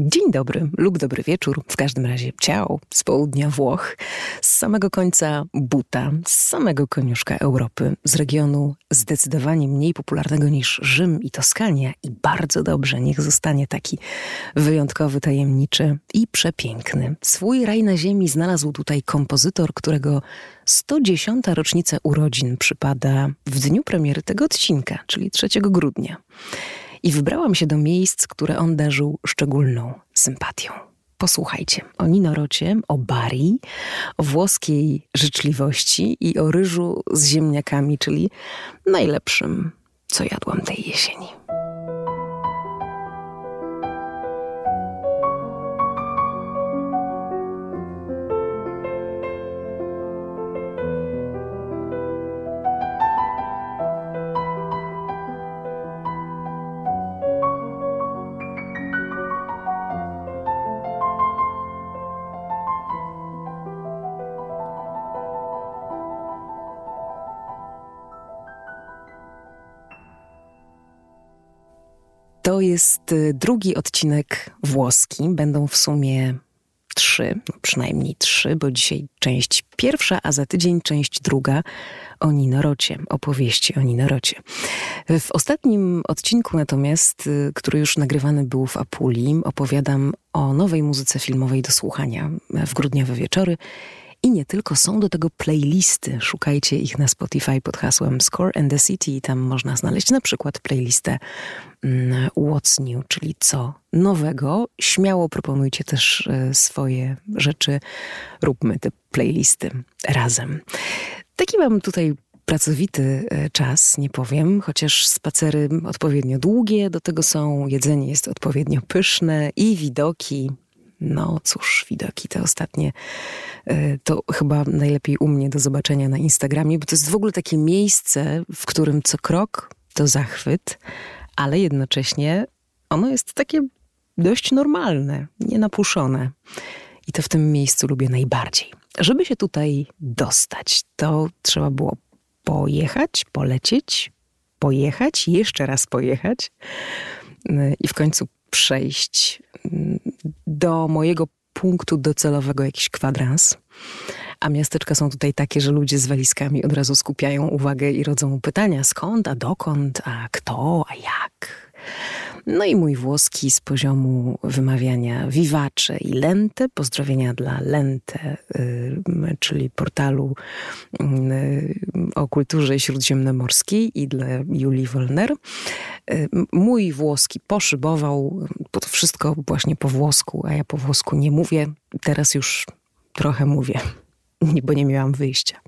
Dzień dobry lub dobry wieczór, w każdym razie ciao, z południa Włoch, z samego końca Buta, z samego koniuszka Europy, z regionu zdecydowanie mniej popularnego niż Rzym i Toskania i bardzo dobrze, niech zostanie taki wyjątkowy, tajemniczy i przepiękny. Swój raj na ziemi znalazł tutaj kompozytor, którego 110. rocznica urodzin przypada w dniu premiery tego odcinka, czyli 3 grudnia i wybrałam się do miejsc, które on darzył szczególną sympatią. Posłuchajcie o Ninorocie, o Bari, o włoskiej życzliwości i o ryżu z ziemniakami, czyli najlepszym, co jadłam tej jesieni. Jest y, drugi odcinek włoski. Będą w sumie trzy, no przynajmniej trzy, bo dzisiaj część pierwsza, a za tydzień część druga o Ninorocie, opowieści o Ninorocie. W ostatnim odcinku natomiast, y, który już nagrywany był w Apuli, opowiadam o nowej muzyce filmowej do słuchania w grudniowe wieczory i nie tylko, są do tego playlisty. Szukajcie ich na Spotify pod hasłem Score and the City tam można znaleźć na przykład playlistę mm, What's New, czyli co nowego. Śmiało proponujcie też e, swoje rzeczy. Róbmy te playlisty razem. Taki mam tutaj pracowity e, czas, nie powiem, chociaż spacery odpowiednio długie, do tego są, jedzenie jest odpowiednio pyszne i widoki no cóż, widoki te ostatnie e, to chyba najlepiej u mnie do zobaczenia na Instagramie, bo to jest w ogóle takie miejsce, w którym co krok to zachwyt, ale jednocześnie ono jest takie dość normalne, nienapuszone. I to w tym miejscu lubię najbardziej. Żeby się tutaj dostać, to trzeba było pojechać, polecieć, pojechać, jeszcze raz pojechać e, i w końcu przejść mm, do mojego punktu docelowego jakiś kwadrans. A miasteczka są tutaj takie, że ludzie z walizkami od razu skupiają uwagę i rodzą pytania skąd, a dokąd, a kto, a jak. No i mój włoski z poziomu wymawiania vivace i lente. Pozdrowienia dla Lente, y, czyli portalu y, o kulturze śródziemnomorskiej i dla Julii Wolner. Y, mój włoski poszybował, bo to wszystko właśnie po włosku, a ja po włosku nie mówię. Teraz już trochę mówię, bo nie miałam wyjścia.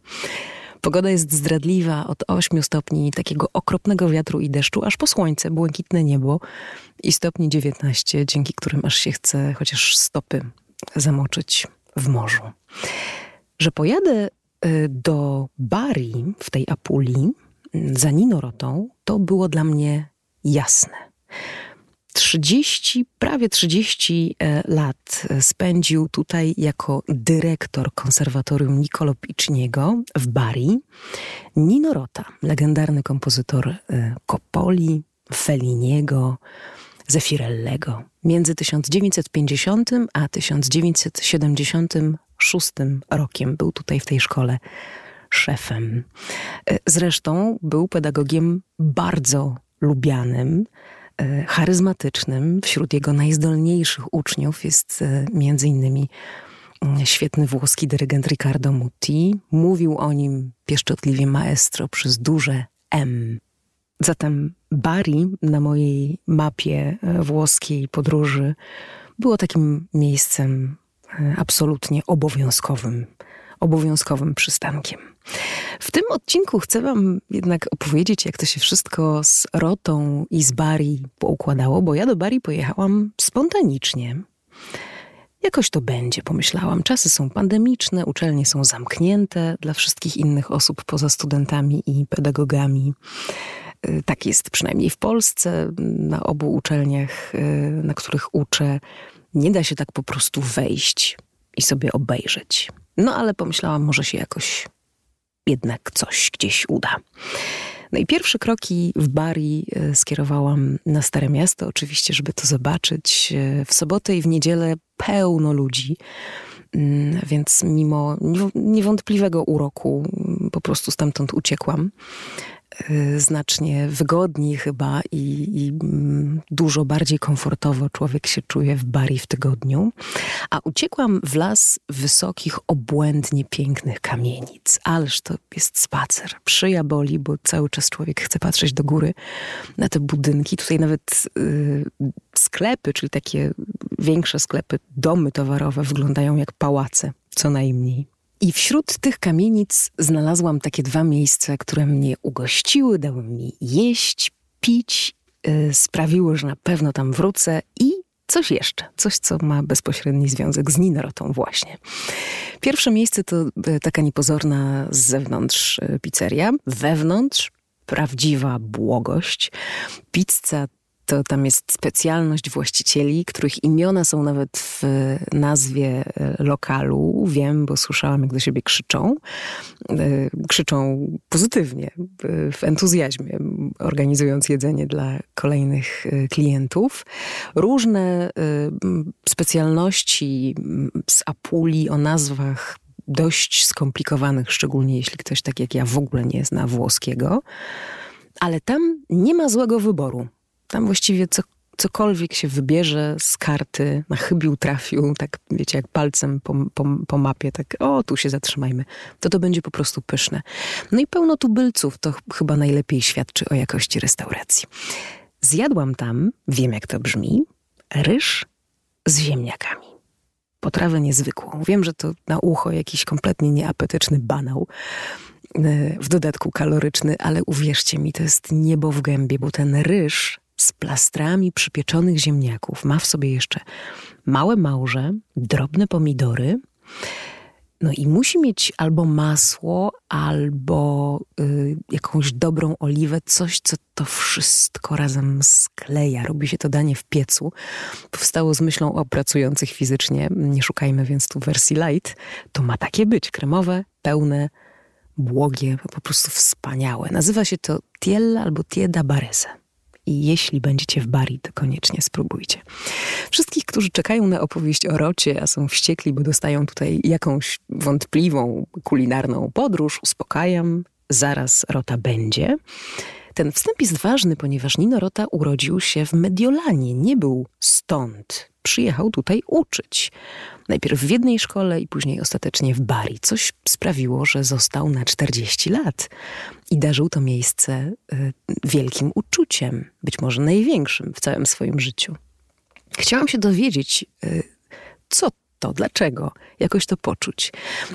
Pogoda jest zdradliwa od 8 stopni takiego okropnego wiatru i deszczu, aż po słońce, błękitne niebo i stopni 19, dzięki którym aż się chce chociaż stopy zamoczyć w morzu. Że pojadę y, do Bari w tej Apulii za Ninorotą, to było dla mnie jasne. 30, prawie 30 e, lat spędził tutaj jako dyrektor konserwatorium Niccolo Picciniego w Bari. Nino Rota, legendarny kompozytor e, Coppoli, Felliniego, Zeffirellego. Między 1950 a 1976 rokiem był tutaj w tej szkole szefem. E, zresztą był pedagogiem bardzo lubianym, charyzmatycznym. Wśród jego najzdolniejszych uczniów jest e, między innymi mm, świetny włoski dyrygent Riccardo Muti. Mówił o nim pieszczotliwie maestro przez duże M. Zatem Bari na mojej mapie e, włoskiej podróży było takim miejscem absolutnie obowiązkowym, obowiązkowym przystankiem. W tym odcinku chcę Wam jednak opowiedzieć, jak to się wszystko z Rotą i z Bari poukładało, bo ja do Bari pojechałam spontanicznie. Jakoś to będzie, pomyślałam. Czasy są pandemiczne, uczelnie są zamknięte dla wszystkich innych osób poza studentami i pedagogami. Y, tak jest przynajmniej w Polsce, na obu uczelniach, y, na których uczę. Nie da się tak po prostu wejść i sobie obejrzeć. No ale pomyślałam, może się jakoś jednak coś gdzieś uda. No i pierwsze kroki w Bari e, skierowałam na Stare Miasto, oczywiście, żeby to zobaczyć. E, w sobotę i w niedzielę pełno ludzi. Mm, więc mimo niewątpliwego uroku po prostu stamtąd uciekłam. Y, znacznie wygodniej chyba i, i, mm, dużo bardziej komfortowo człowiek się czuje w Bari w tygodniu. A uciekłam w las wysokich, obłędnie pięknych kamienic. Ależ to jest spacer. Przyja boli, bo cały czas człowiek chce patrzeć do góry na te budynki. Tutaj nawet y, sklepy, czyli takie większe sklepy, domy towarowe wyglądają jak pałace, co najmniej. I wśród tych kamienic znalazłam takie dwa miejsca, które mnie ugościły, dały mi jeść, pić, yy, sprawiły, że na pewno tam wrócę i coś jeszcze, coś, co ma bezpośredni związek z Ninorotą właśnie. Pierwsze miejsce to y, taka niepozorna z zewnątrz y, pizzeria, wewnątrz prawdziwa błogość. Pizza to tam jest specjalność właścicieli, których imiona są nawet w nazwie e, lokalu. Wiem, bo słyszałam, jak do siebie krzyczą. E, krzyczą pozytywnie, w entuzjazmie, organizując jedzenie dla kolejnych e, klientów. Różne specjalności z Apuli o nazwach dość skomplikowanych, szczególnie jeśli ktoś tak jak ja w ogóle nie zna włoskiego. Ale tam nie ma złego wyboru. Tam właściwie co, cokolwiek się wybierze z karty, na chybił trafił, tak wiecie, jak palcem po, po, po, mapie, tak o, tu się zatrzymajmy, to to będzie po prostu pyszne. No i pełno tubylców, to chyba najlepiej świadczy o jakości restauracji. Zjadłam tam, wiem jak to brzmi, ryż z ziemniakami. Potrawę niezwykłą. Wiem, że to na ucho jakiś kompletnie nieapetyczny banał, e, w dodatku kaloryczny, ale uwierzcie mi, to jest niebo w gębie, bo ten ryż z plastrami przypieczonych ziemniaków. Ma w sobie jeszcze małe małże, drobne pomidory. No i musi mieć albo masło, albo y, jakąś dobrą oliwę, coś, co to wszystko razem skleja. Robi się to danie w piecu. Powstało z myślą o pracujących fizycznie. Nie szukajmy więc tu wersji light. To ma takie być. Kremowe, pełne, błogie, po prostu wspaniałe. Nazywa się to tiella albo tieda barese i jeśli będziecie w Bari, to koniecznie spróbujcie. Wszystkich, którzy czekają na opowieść o Rocie, a są wściekli, bo dostają tutaj jakąś wątpliwą kulinarną podróż, uspokajam, zaraz Rota będzie. Ten wstęp jest ważny, ponieważ Nino Rota urodził się w Mediolanie, nie był stąd. Przyjechał tutaj uczyć. Najpierw w jednej szkole i później ostatecznie w Bari. Coś sprawiło, że został na 40 lat i darzył to miejsce y, wielkim uczuciem, być może największym w całym swoim życiu. Chciałam się dowiedzieć, y, co to, dlaczego, jakoś to poczuć.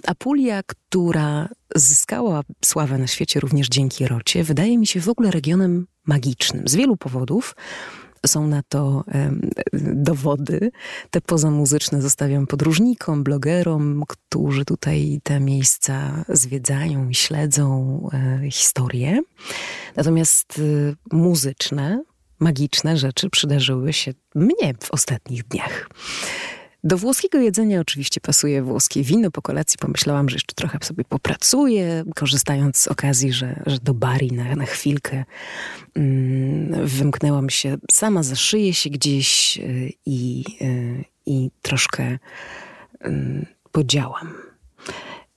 Apulia, która zyskała sławę na świecie również dzięki Rocie, wydaje mi się w ogóle regionem magicznym z wielu powodów. Są na to dowody. Te pozamuzyczne zostawiam podróżnikom, blogerom, którzy tutaj te miejsca zwiedzają i śledzą e, historię. Natomiast e, muzyczne, magiczne rzeczy przydarzyły się mnie w ostatnich dniach. Do włoskiego jedzenia oczywiście pasuje włoskie wino. Po kolacji pomyślałam, że jeszcze trochę sobie popracuję, korzystając z okazji, że, że do Bari na, na chwilkę mm, wymknęłam się, sama zaszyję się gdzieś y, i, y, i troszkę y, podziałam.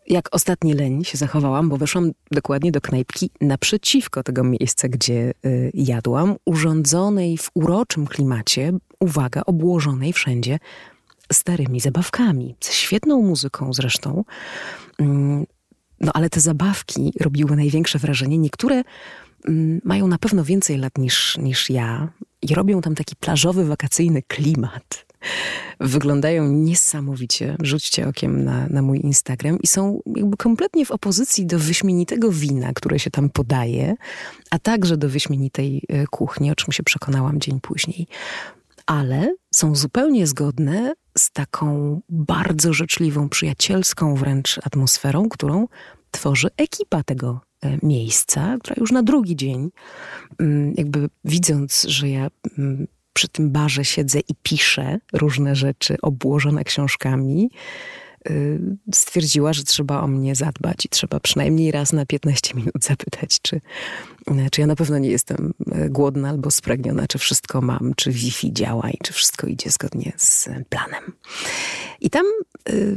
Jak ostatni leń się zachowałam, bo weszłam dokładnie do knajpki naprzeciwko tego miejsca, gdzie y, jadłam, urządzonej w uroczym klimacie, uwaga, obłożonej wszędzie starymi zabawkami, ze świetną muzyką zresztą. Mm, no ale te zabawki robiły największe wrażenie. Niektóre mm, mają na pewno więcej lat niż, niż ja i robią tam taki plażowy, wakacyjny klimat. Wyglądają niesamowicie. Rzućcie okiem na, na mój Instagram i są jakby kompletnie w opozycji do wyśmienitego wina, które się tam podaje, a także do wyśmienitej e, kuchni, o czym się przekonałam dzień później. Ale są zupełnie zgodne z taką bardzo życzliwą, przyjacielską wręcz atmosferą, którą tworzy ekipa tego e, miejsca, która już na drugi dzień, mm, jakby widząc, że ja mm, przy tym barze siedzę i piszę różne rzeczy obłożone książkami, stwierdziła, że trzeba o mnie zadbać i trzeba przynajmniej raz na 15 minut zapytać, czy, czy ja na pewno nie jestem głodna albo spragniona, czy wszystko mam, czy Wi-Fi działa i czy wszystko idzie zgodnie z planem. I tam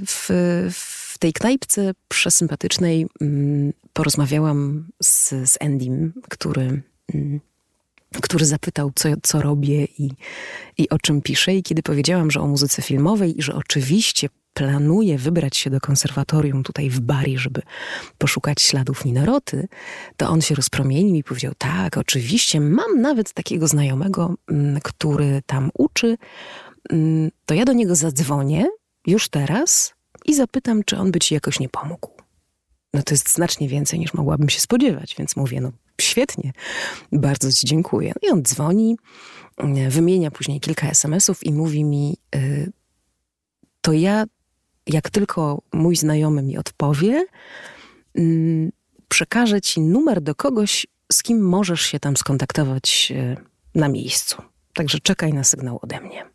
w, w tej knajpce przesympatycznej mm, porozmawiałam z, z Endym, który mm, który zapytał, co, co robię i, i o czym piszę. I kiedy powiedziałam, że o muzyce filmowej i że oczywiście planuję wybrać się do konserwatorium tutaj w Bari, żeby poszukać śladów Ninoroty, to on się rozpromienił i powiedział, tak, oczywiście, mam nawet takiego znajomego, mm, który tam uczy, mm, to ja do niego zadzwonię już teraz i zapytam, czy on by ci jakoś nie pomógł. No to jest znacznie więcej niż mogłabym się spodziewać, więc mówię, no świetnie, bardzo ci dziękuję. I on dzwoni, wymienia później kilka SMS-ów i mówi mi, y, to ja, jak tylko mój znajomy mi odpowie, mm, przekażę ci numer do kogoś, z kim możesz się tam skontaktować y, na miejscu. Także czekaj na sygnał ode mnie.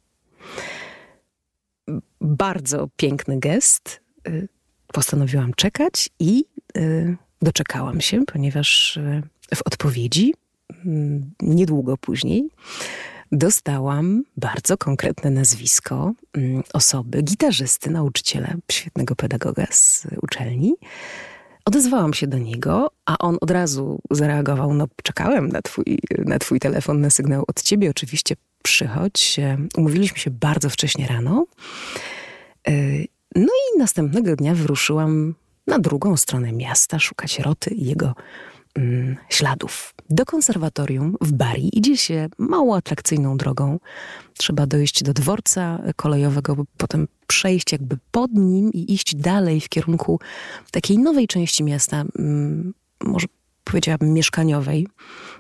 Bardzo piękny gest. Y, postanowiłam czekać i doczekałam się, ponieważ w odpowiedzi, mm, niedługo później, dostałam bardzo konkretne nazwisko mm, osoby, gitarzysty, nauczyciela, świetnego pedagoga z uczelni. Odezwałam się do niego, a on od razu zareagował: No, czekałem na twój, na twój telefon, na sygnał od ciebie. Oczywiście przychodź. Umówiliśmy się bardzo wcześnie rano. E, no i następnego dnia wyruszyłam na drugą stronę miasta szukać Roty i jego mm, śladów. Do konserwatorium w Bari idzie się mało atrakcyjną drogą. Trzeba dojść do dworca kolejowego, potem przejść jakby pod nim i iść dalej w kierunku takiej nowej części miasta, mm, może powiedziałabym mieszkaniowej.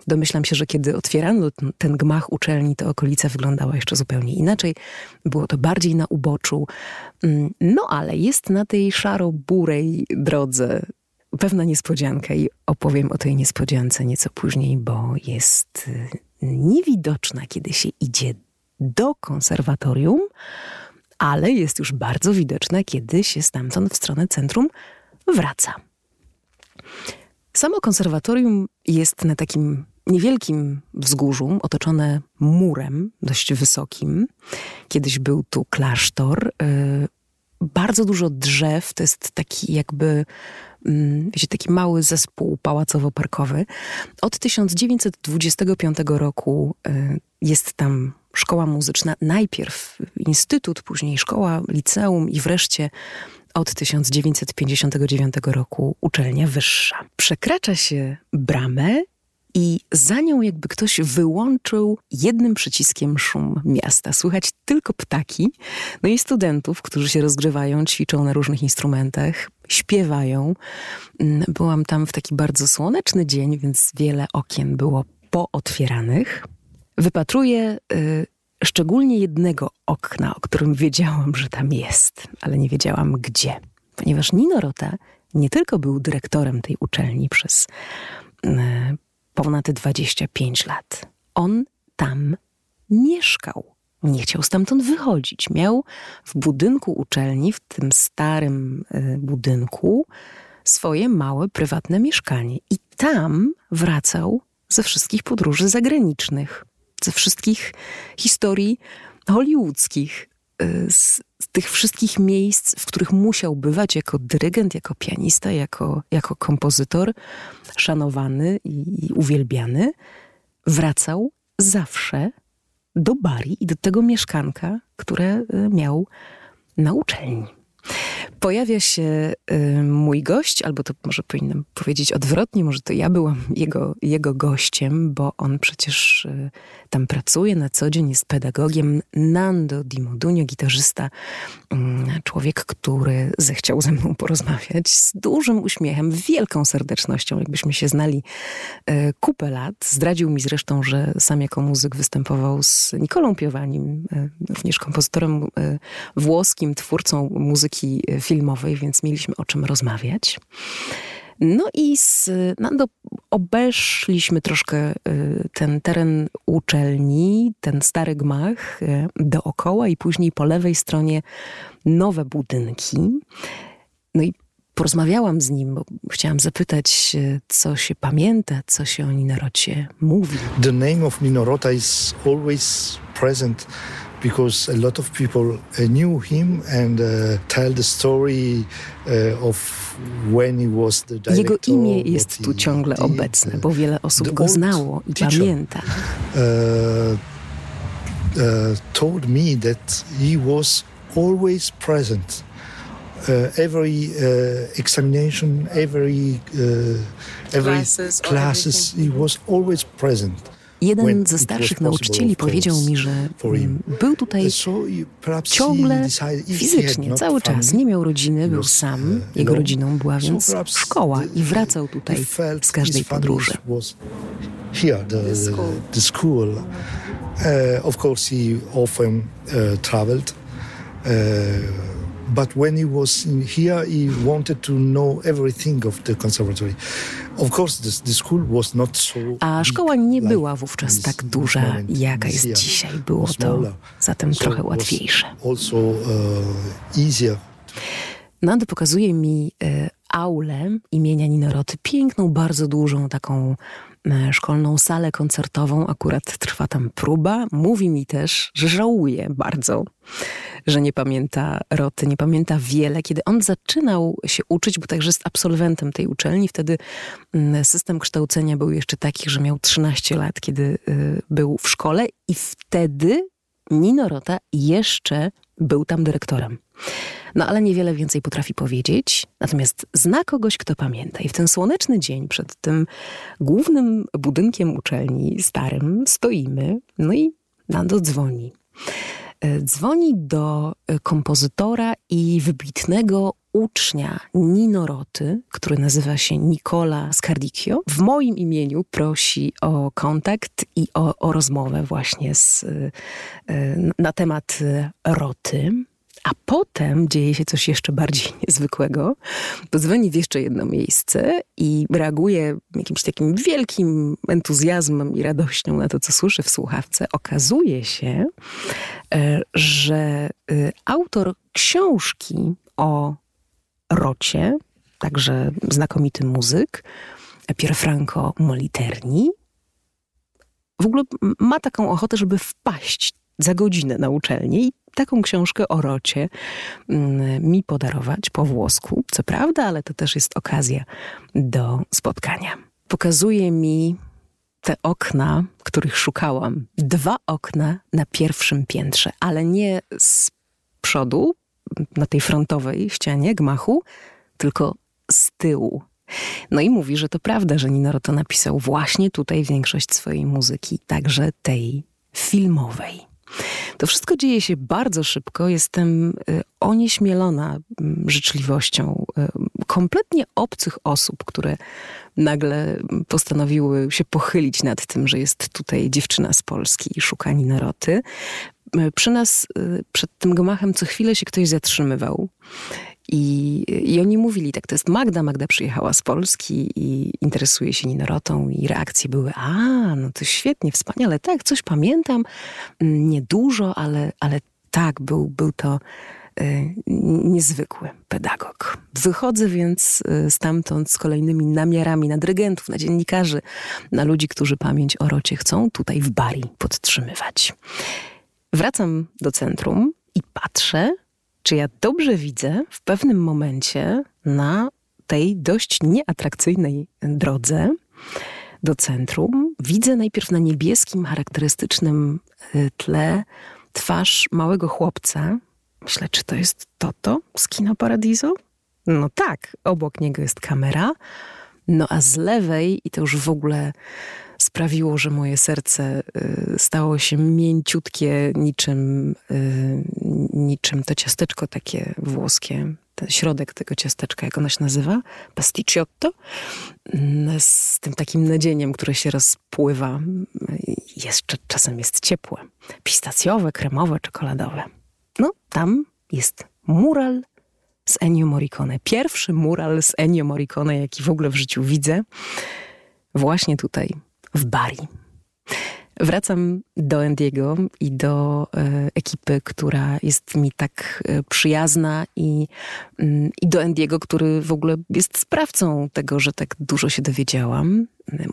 Domyślam się, że kiedy otwierano ten gmach uczelni, to okolica wyglądała jeszcze zupełnie inaczej. Było to bardziej na uboczu. Mm, no ale jest na tej szaro-burej drodze pewna niespodzianka i opowiem o tej niespodziance nieco później, bo jest y, niewidoczna, kiedy się idzie do konserwatorium, ale jest już bardzo widoczna, kiedy się stamtąd w stronę centrum wraca. Samo konserwatorium jest na takim niewielkim wzgórzu, otoczone murem dość wysokim. Kiedyś był tu klasztor. Bardzo dużo drzew, to jest taki jakby Mm, wiecie, taki mały zespół pałacowo-parkowy. Od 1925 roku y, jest tam szkoła muzyczna, najpierw instytut, później szkoła, liceum i wreszcie od 1959 roku uczelnia wyższa. Przekracza się bramę i za nią jakby ktoś wyłączył jednym przyciskiem szum miasta. Słychać tylko ptaki, no i studentów, którzy się rozgrzewają, ćwiczą na różnych instrumentach, śpiewają. Mm, byłam tam w taki bardzo słoneczny dzień, więc wiele okien było pootwieranych. Wypatruję y, szczególnie jednego okna, o którym wiedziałam, że tam jest, ale nie wiedziałam gdzie. Ponieważ Nino Rota nie tylko był dyrektorem tej uczelni przez y, ponad 25 lat. On tam mieszkał. Nie chciał stamtąd wychodzić. Miał w budynku uczelni, w tym starym y, budynku, swoje małe prywatne mieszkanie. I tam wracał ze wszystkich podróży zagranicznych, ze wszystkich historii hollywoodzkich, z, z tych wszystkich miejsc, w których musiał bywać jako dyrygent, jako pianista, jako, jako kompozytor, szanowany i, i uwielbiany, wracał zawsze do Bari i do tego mieszkanka, które y, miał na uczelni. Pojawia się y, mój gość, albo to może powinnam powiedzieć odwrotnie, może to ja byłam jego, jego gościem, bo on przecież y, tam pracuje na co dzień, jest pedagogiem. Nando Di Modunio, gitarzysta, y, człowiek, który zechciał ze mną porozmawiać z dużym uśmiechem, wielką serdecznością, jakbyśmy się znali y, kupę lat. Zdradził mi zresztą, że sam jako muzyk występował z Nikolą Piowanim, y, również kompozytorem y, włoskim, twórcą muzyki filmowej, więc mieliśmy o czym rozmawiać. No i z, no, do, obeszliśmy troszkę y, ten teren uczelni, ten stary gmach y, dookoła i później po lewej stronie nowe budynki. No i porozmawiałam z nim, bo chciałam zapytać, co się pamięta, co się o Ninarocie mówi. The name of Ninorota is always present because a lot of people uh, knew him and uh, tell the story uh, of when he was the director. Jego imię jest tu ciągle obecne, bo wiele osób go znało i pamięta. Uh, uh, told me that he was always present. Uh, every uh, examination, every uh, every classes, classes he was always present. Jeden ze starszych nauczycieli powiedział mi, że był tutaj ciągle fizycznie, cały czas. Nie miał rodziny, był sam. Jego rodziną była więc szkoła i wracał tutaj z każdej podróży. Uh, of course, he often uh, traveled. But when he was here, he wanted to know everything of the conservatory. Of course, the, the school was not so A szkoła nie była wówczas tak duża, jaka jest dzisiaj. Było to zatem trochę łatwiejsze. Also, uh. Nando pokazuje mi e, aulę imienia Ninoroty, piękną, bardzo dużą, taką E, szkolną salę koncertową, akurat trwa tam próba. Mówi mi też, że żałuje bardzo, że nie pamięta roty, nie pamięta wiele. Kiedy on zaczynał się uczyć, bo także jest absolwentem tej uczelni, wtedy mm, system kształcenia był jeszcze taki, że miał 13 lat, kiedy y, był w szkole i wtedy Nino Rota jeszcze był tam dyrektorem. No ale niewiele więcej potrafi powiedzieć, natomiast zna kogoś, kto pamięta. I w ten słoneczny dzień przed tym głównym budynkiem uczelni starym stoimy, no i Nando dzwoni. E, dzwoni do e, kompozytora i wybitnego ucznia Ninoroty, który nazywa się Nicola Scardicchio. W moim imieniu prosi o kontakt i o, o rozmowę właśnie z, e, na temat Roty. A potem dzieje się coś jeszcze bardziej niezwykłego. Bo dzwoni w jeszcze jedno miejsce i reaguje jakimś takim wielkim entuzjazmem i radością na to, co słyszy w słuchawce. Okazuje się, e, że e, autor książki o Rocie, także znakomity muzyk, Pierfranco Moliterni, w ogóle ma taką ochotę, żeby wpaść za godzinę na uczelnię i taką książkę o Rocie mm, mi podarować po włosku. Co prawda, ale to też jest okazja do spotkania. Pokazuje mi te okna, których szukałam. Dwa okna na pierwszym piętrze, ale nie z przodu, na tej frontowej ścianie gmachu, tylko z tyłu. No i mówi, że to prawda, że Nino Roto napisał właśnie tutaj większość swojej muzyki, także tej filmowej. To wszystko dzieje się bardzo szybko. Jestem y, onieśmielona mm, życzliwością y, kompletnie obcych osób, które nagle postanowiły się pochylić nad tym, że jest tutaj dziewczyna z Polski i szuka Ninaroty. Y, przy nas, przed tym gmachem, co chwilę się ktoś zatrzymywał i, I oni mówili, tak, to jest Magda, Magda przyjechała z Polski i interesuje się Ninorotą i reakcje były, a, no to świetnie, wspaniale, tak, coś pamiętam, mm, niedużo, ale, ale tak, był, był to y, niezwykły pedagog. Wychodzę więc y, stamtąd z kolejnymi namiarami na dyrygentów, na dziennikarzy, na ludzi, którzy pamięć o Rocie chcą tutaj w Bari podtrzymywać. Wracam do centrum i patrzę, czy ja dobrze widzę w pewnym momencie na tej dość nieatrakcyjnej drodze do centrum, widzę najpierw na niebieskim, charakterystycznym y, tle twarz małego chłopca. Myślę, czy to jest Toto z Kino Paradiso? No tak, obok niego jest kamera. No a z lewej, i to już w ogóle sprawiło, że moje serce y, stało się mięciutkie niczym, y, niczym to ciasteczko takie włoskie, ten środek tego ciasteczka, jak ono się nazywa? Pasticciotto? Mm, z tym takim nadzieniem, które się rozpływa. Jeszcze czasem jest ciepłe. Pistacjowe, kremowe, czekoladowe. No, tam jest mural z Ennio Morricone. Pierwszy mural z Ennio Morricone, jaki w ogóle w życiu widzę, właśnie tutaj, w Bari. Wracam do Endiego i do e, ekipy, która jest mi tak e, przyjazna i, mm, i do Endiego, który w ogóle jest sprawcą tego, że tak dużo się dowiedziałam.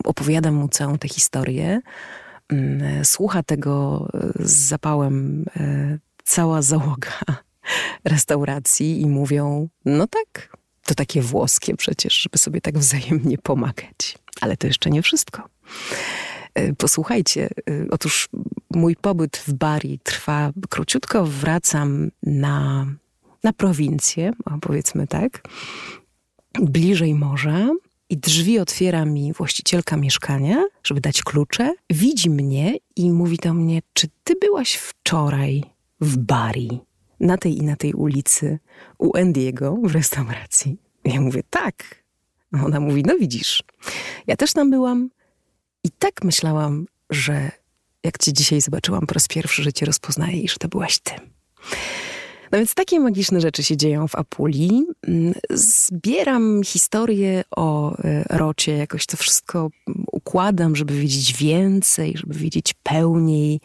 Opowiadam mu całą tę historię. Mm, słucha tego e, z zapałem cała załoga restauracji i mówią, no tak, to takie włoskie przecież, żeby sobie tak wzajemnie pomagać. Ale to jeszcze nie wszystko. E, posłuchajcie, otóż mój pobyt w Bari trwa króciutko, wracam na, na prowincję, powiedzmy tak, bliżej morza i drzwi otwiera mi właścicielka mieszkania, żeby dać klucze. Widzi mnie i mówi do mnie: Czy ty byłaś wczoraj w Bari, na tej i na tej ulicy, u Andiego w restauracji? Ja mówię: Tak. Ona mówi: No widzisz, ja też tam byłam i tak myślałam, że jak cię dzisiaj zobaczyłam po raz pierwszy, że cię rozpoznaję i że to byłaś ty. No więc takie magiczne rzeczy się dzieją w Apulii. Mm, zbieram historię o e, Rocie, jakoś to wszystko układam, żeby wiedzieć więcej, żeby wiedzieć pełniej.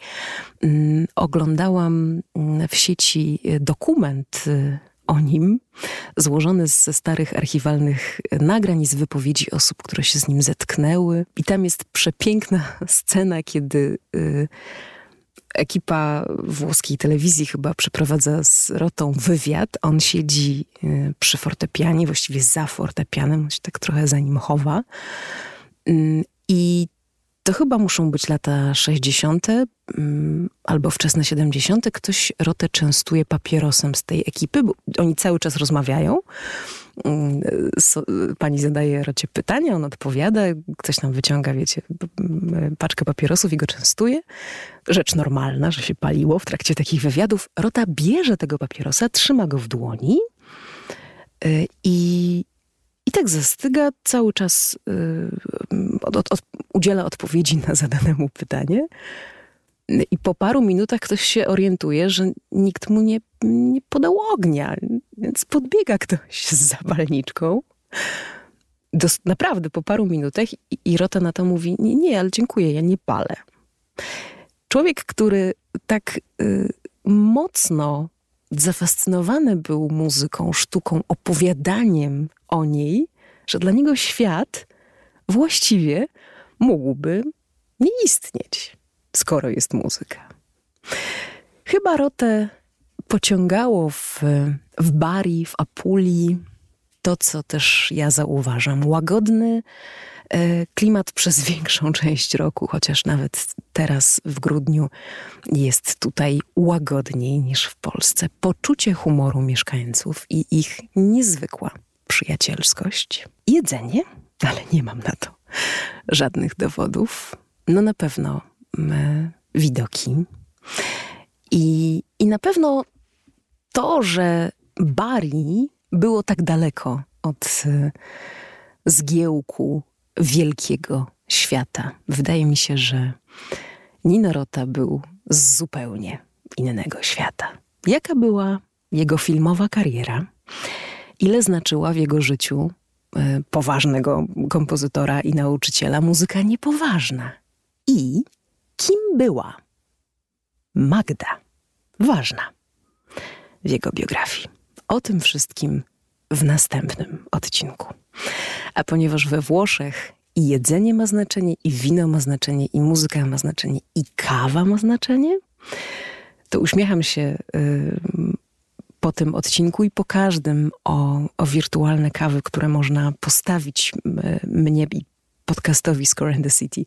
Mm, oglądałam mm, w sieci dokument e, o nim, złożony ze starych archiwalnych nagrań i z wypowiedzi osób, które się z nim zetknęły. I tam jest przepiękna scena, kiedy ekipa włoskiej telewizji chyba przeprowadza z Rotą wywiad. On siedzi y, przy fortepianie, właściwie za fortepianem, on się tak trochę za nim chowa. Mm, I to chyba muszą być lata 60. Mm, albo wczesne 70. Ktoś Rotę częstuje papierosem z tej ekipy, bo oni cały czas rozmawiają. Mm, pani zadaje Rocie pytania, on odpowiada, ktoś tam wyciąga, wiecie, paczkę papierosów i go częstuje. Rzecz normalna, że się paliło w trakcie takich wywiadów. Rota bierze tego papierosa, trzyma go w dłoni y, i, i tak zastyga, cały czas y, od, od, od, udziela odpowiedzi na zadane mu pytanie. I po paru minutach ktoś się orientuje, że nikt mu nie, nie podał ognia, więc podbiega ktoś z zapalniczką. Dos, naprawdę po paru minutach i, i Rota na to mówi: Nie, nie, ale dziękuję, ja nie palę. Człowiek, który tak y, mocno zafascynowany był muzyką, sztuką, opowiadaniem o niej, że dla niego świat właściwie mógłby nie istnieć, skoro jest muzyka. Chyba Rotę pociągało w, w Bari, w Apulii to, co też ja zauważam. Łagodny klimat przez większą część roku, chociaż nawet teraz w grudniu jest tutaj łagodniej niż w Polsce. Poczucie humoru mieszkańców i ich niezwykła przyjacielskość. Jedzenie, ale nie mam na to żadnych dowodów. No na pewno mm, widoki. I, I na pewno to, że Bari było tak daleko od y, zgiełku wielkiego świata. Wydaje mi się, że Nino Rota był z zupełnie innego świata. Jaka była jego filmowa kariera? Ile znaczyła w jego życiu y, poważnego kompozytora i nauczyciela muzyka niepoważna? I kim była Magda? Ważna w jego biografii. O tym wszystkim w następnym odcinku. A ponieważ we Włoszech i jedzenie ma znaczenie, i wino ma znaczenie, i muzyka ma znaczenie, i kawa ma znaczenie, to uśmiecham się y, po tym odcinku i po każdym o, o wirtualne kawy, które można postawić y, mnie i podcastowi Score in the City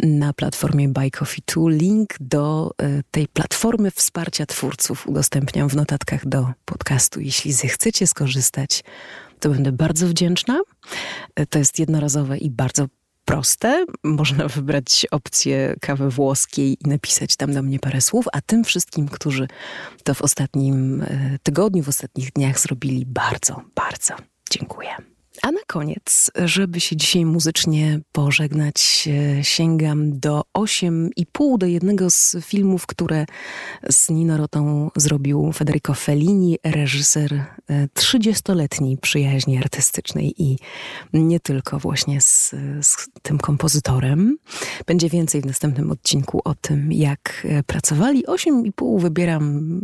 na platformie Buy Coffee 2. Link do e, tej platformy wsparcia twórców udostępniam w notatkach do podcastu. Jeśli zechcecie skorzystać, to będę bardzo wdzięczna. E, to jest jednorazowe i bardzo proste. Można wybrać opcję kawy włoskiej i napisać tam do mnie parę słów, a tym wszystkim, którzy to w ostatnim e, tygodniu, w ostatnich dniach zrobili bardzo, bardzo dziękuję. A na koniec, żeby się dzisiaj muzycznie pożegnać, e, sięgam do 8,5 do jednego z filmów, które z Nino Rotą zrobił Federico Fellini, reżyser 30-letniej e, przyjaźni artystycznej i nie tylko właśnie z, z tym kompozytorem. Będzie więcej w następnym odcinku o tym, jak e, pracowali. 8,5 wybieram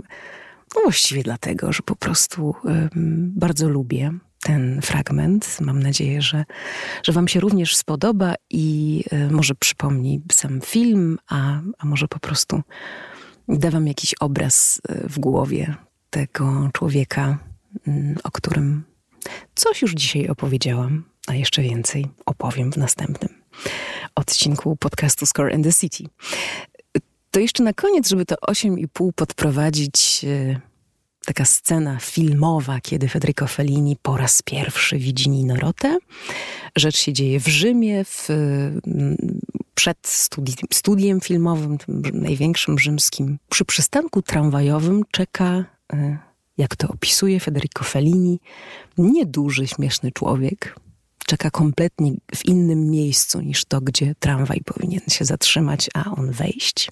no właściwie dlatego, że po prostu um, bardzo lubię ten fragment. Mam nadzieję, że, że Wam się również spodoba i y, może przypomni sam film, a, a może po prostu da Wam jakiś obraz y, w głowie tego człowieka, y, o którym coś już dzisiaj opowiedziałam, a jeszcze więcej opowiem w następnym odcinku podcastu Score and the City. To jeszcze na koniec, żeby to 8,5 podprowadzić taka scena filmowa, kiedy Federico Fellini po raz pierwszy widzi Nino Rotę. Rzecz się dzieje w Rzymie, w, mm, przed studi studiem filmowym, tym największym rzymskim. Przy przystanku tramwajowym czeka, e, jak to opisuje Federico Fellini, nieduży, śmieszny człowiek. Czeka kompletnie w innym miejscu niż to, gdzie tramwaj powinien się zatrzymać, a on wejść.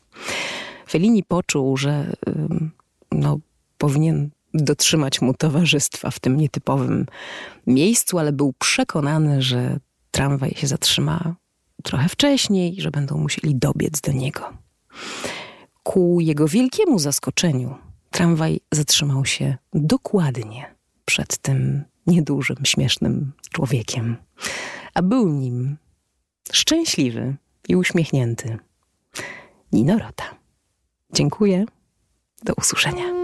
Fellini poczuł, że no, powinien dotrzymać mu towarzystwa w tym nietypowym miejscu, ale był przekonany, że tramwaj się zatrzyma trochę wcześniej, że będą musieli dobiec do niego. Ku jego wielkiemu zaskoczeniu, tramwaj zatrzymał się dokładnie przed tym niedużym, śmiesznym człowiekiem, a był nim szczęśliwy i uśmiechnięty Nino Rota. Dziękuję. Do usłyszenia.